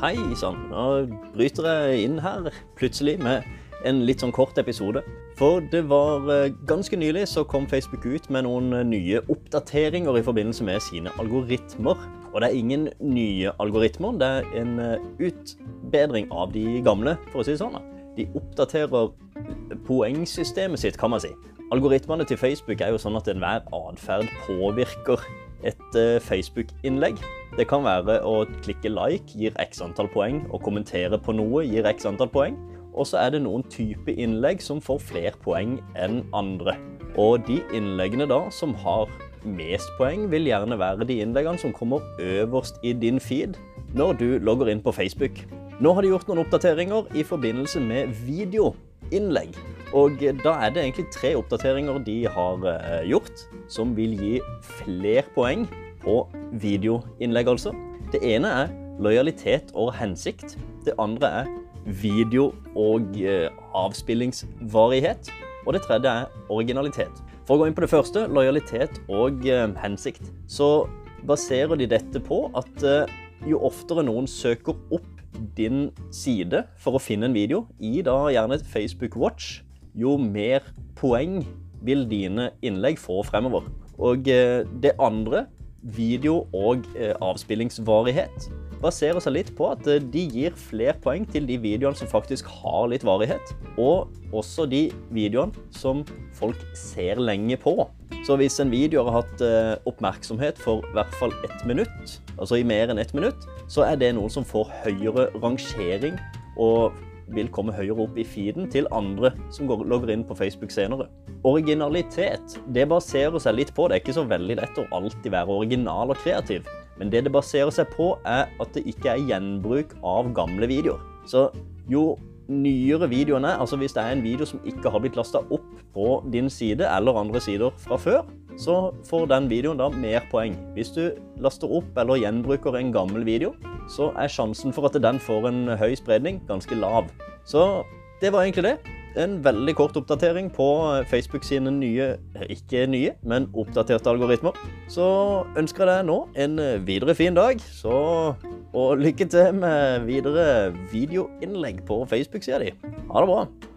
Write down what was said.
Hei sann, nå bryter jeg inn her plutselig med en litt sånn kort episode. For det var eh, ganske nylig så kom Facebook ut med noen eh, nye oppdateringer i forbindelse med sine algoritmer. Og det er ingen nye algoritmer, det er en eh, utbedring av de gamle, for å si det sånn. De oppdaterer poengsystemet sitt, kan man si. Algoritmene til Facebook er jo sånn at enhver atferd påvirker et Facebook-innlegg. Det kan være å klikke like gir x antall poeng, og kommentere på noe gir x antall poeng. Og så er det noen type innlegg som får flere poeng enn andre. Og de innleggene da som har mest poeng, vil gjerne være de innleggene som kommer øverst i din feed når du logger inn på Facebook. Nå har de gjort noen oppdateringer i forbindelse med videoinnlegg. Og da er det egentlig tre oppdateringer de har eh, gjort, som vil gi flere poeng på videoinnlegg, altså. Det ene er lojalitet og hensikt. Det andre er video og eh, avspillingsvarighet. Og det tredje er originalitet. For å gå inn på det første, lojalitet og eh, hensikt, så baserer de dette på at eh, jo oftere noen søker opp din side for å finne en video i da gjerne et Facebook Watch, jo mer poeng vil dine innlegg få fremover. Og det andre, video og eh, avspillingsvarighet, baserer seg litt på at eh, de gir flere poeng til de videoene som faktisk har litt varighet, og også de videoene som folk ser lenge på. Så hvis en video har hatt eh, oppmerksomhet for i hvert fall ett minutt, altså i mer enn ett minutt, så er det noen som får høyere rangering og vil komme høyere opp i feeden til andre som går, logger inn på Facebook senere. Originalitet det baserer seg litt på, det er ikke så veldig lett å alltid være original og kreativ, men det det baserer seg på er at det ikke er gjenbruk av gamle videoer. Så jo nyere videoen er, altså hvis det er en video som ikke har blitt lasta opp på din side eller andre sider fra før, så får den videoen da mer poeng. Hvis du laster opp eller gjenbruker en gammel video, så er sjansen for at den får en høy spredning ganske lav. Så det var egentlig det. En veldig kort oppdatering på Facebook sine nye, ikke nye, men oppdaterte algoritmer. Så ønsker jeg deg nå en videre fin dag, så, og lykke til med videre videoinnlegg på Facebook-sida di. Ha det bra.